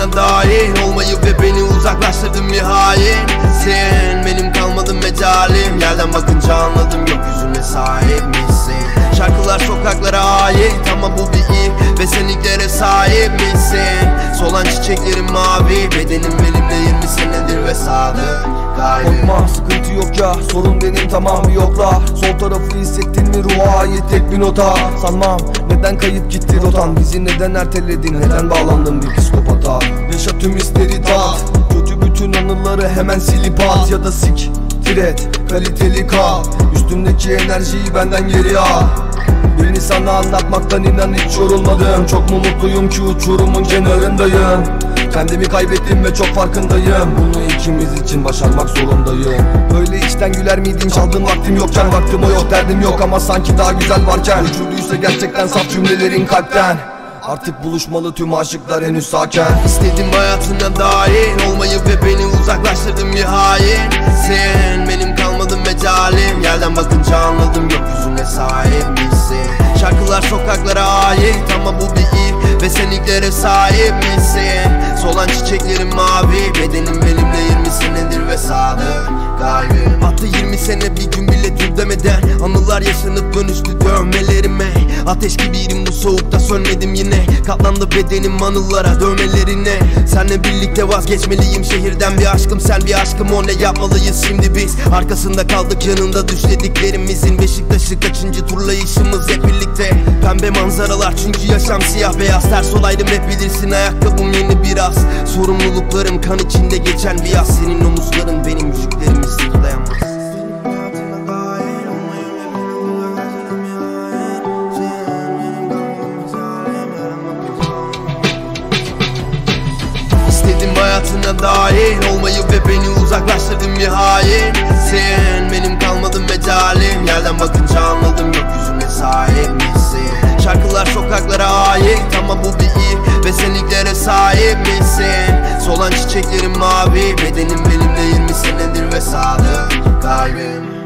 hayatına dahil Olmayı ve beni uzaklaştırdın bir hain Sen benim kalmadı mecalim. Yerden bakınca anladım gökyüzüne sahip misin? Şarkılar sokaklara ait ama bu bir iyi Ve sen ilklere sahip misin? Solan çiçeklerim mavi Bedenim benimle sorun benim tamam bir yokla. Sol tarafı hissettin mi ruha ait tek bir nota. Sanmam neden kayıp gitti rotan Bizi neden erteledin? Neden bağlandın bir psikopata? Yaşa tüm hisleri tat Kötü bütün anıları hemen silip at. Ya da sik et kaliteli kal. Üstümdeki enerjiyi benden geri al. Beni sana anlatmaktan inan hiç yorulmadım. Çok mu mutluyum ki uçurumun kenarındayım Kendimi kaybettim ve çok farkındayım. Bunu ikimiz için başarmak zorundayım. Böyle içten güler miydin? Çaldığın vaktim yokken Vaktim o yok. Derdim yok ama sanki daha güzel varken. Uçurduysa gerçekten saf cümlelerin kalpten. Artık buluşmalı tüm aşıklar henüz sakin. İstedim hayatına dahil Olmayı ve beni uzaklaştırdın bir hain. Sen benim kalmadın mecalim Yerden bakınca anladım gökyüzüne sahip misin? Şarkılar sokaklara ait ama bu bir iyi Ve sen ilklere sahip misin? Solan çiçeklerim mavi Bedenim benimle 20 senedir ve sadık kalbim. Attı 20 sene bir gün bile dur demeden Anılar yaşanıp dönüştü dövmelerime Ateş gibiydim bu soğukta sönmedim yine. Katlandı bedenim anılara dövmelerine. Senle birlikte vazgeçmeliyim şehirden bir aşkım. Sen bir aşkım o ne yapmalıyız şimdi biz? Arkasında kaldık yanında düşlediklerimizin Beşiktaş'ı kaçıncı turlayışımız hep birlikte. Pembe manzaralar çünkü yaşam siyah beyaz. Ters olaydım hep bilirsin ayakkabım yeni biraz. Sorumluluklarım kan içinde geçen bir yaz. Senin omuzların benim yüklerimi Sevdim hayatına dahil olmayı ve beni uzaklaştırdın nihayet Sen benim kalmadı mecalim. Yerden bakınca anladım gökyüzüne sahip misin? Şarkılar sokaklara ait ama bu bir iyi Ve senliklere sahip misin? Solan çiçeklerim mavi Bedenim benimle 20 senedir ve sadık kalbim?